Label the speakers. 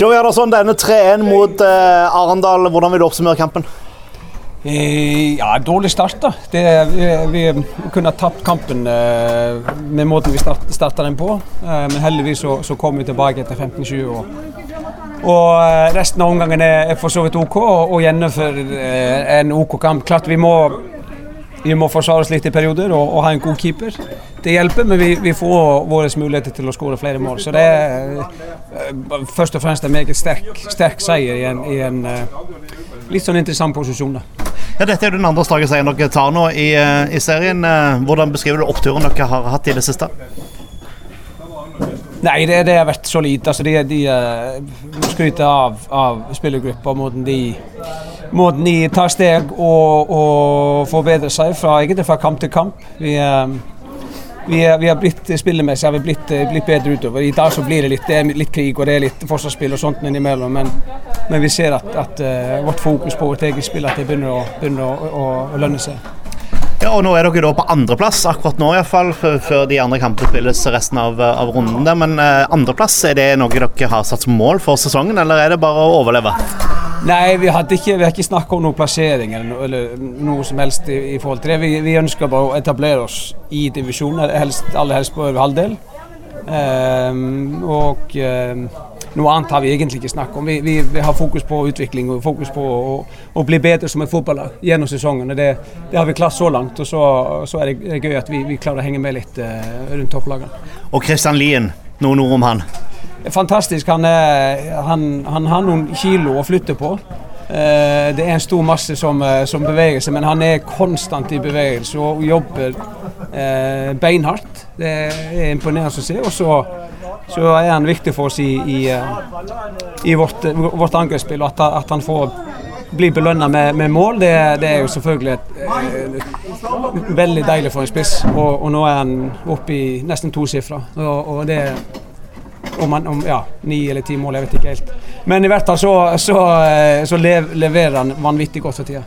Speaker 1: Joey Andersson, denne 3-1 mot eh, Arendal, hvordan vil du oppsummere kampen?
Speaker 2: Eh, ja, dårlig start, da. Det, vi, vi, kunne ha tapt kampen eh, med måten vi start, starta den på. Eh, men heldigvis så, så kom vi tilbake etter 15-20. år. og eh, resten av omgangen er, for så vidt OK, og, og gjennomfører eh, en OK kamp. Klart vi må vi må forsvare oss litt i perioder og, og, ha en god keeper. Det hjelper, men vi, vi får våre muligheter til å skåre flere mål. Så det er uh, først og fremst en meget sterk, sterk seier i en, i en uh, litt sånn interessant posisjon. da.
Speaker 1: Ja, dette er den andre strake seieren dere tar nå i, i, serien. Hvordan beskriver du oppturen dere har hatt i det siste?
Speaker 2: Nei, det, det har vært solid. Altså, de, de uh, skryter av, av spillergruppa, måten de måten de tar steg og, og forbedrer seg fra, egentlig fra kamp til kamp. Vi, uh, vi, vi, har blitt spillemessig har vi blitt, blitt, bedre utover. I dag så blir det litt, det er litt krig og det er litt forsvarsspill og sånt innimellom. Men, men vi ser at, at uh, vårt fokus på vårt eget spill at det begynner å, begynner å, å, å lønne seg.
Speaker 1: Ja, og Nå er dere da på andreplass akkurat nå, iallfall, før de andre kampene spilles resten av, av runden. Men eh, andreplass, er det noe dere har satt som mål for sesongen, eller er det bare å overleve?
Speaker 2: Nei, vi, ikke, vi har ikke snakka om noen plassering eller, no, eller, noe som helst i, i forhold til det. Vi, vi, ønsker bare å etablere oss i divisjonen, helst, aller helst på over halvdel. Um, og um, noe annet har vi egentlig ikke snakket om. Vi, vi, vi, har fokus på utvikling og fokus på å, å bli bedre som et fotballag gjennom sesongen. Det, det, har vi klart så langt, og så, så er det gøy at vi, vi, klarer å henge med litt uh, rundt topplagene.
Speaker 1: Og Kristian Lien, noen ord om han?
Speaker 2: Fantastisk. Han, er, han, han har noen kilo å flytte på. Uh, det er en stor masse som, uh, som, beveger seg, men han er konstant i bevegelse og jobber beinhardt. Det er imponerende å se. Og så så er han viktig for oss i, i, eh, i vårt, vårt angrepsspill. At, at, han får bli belønna med, med, mål, det, det, er jo selvfølgelig et, eh, veldig deilig for en spiss. Og, og nå er han oppe i nesten tosifra. Og, og det om, om ja, ni eller ti mål, jeg vet ikke helt. Men i hvert fall så, så, eh, så leverer han vanvittig godt for tida.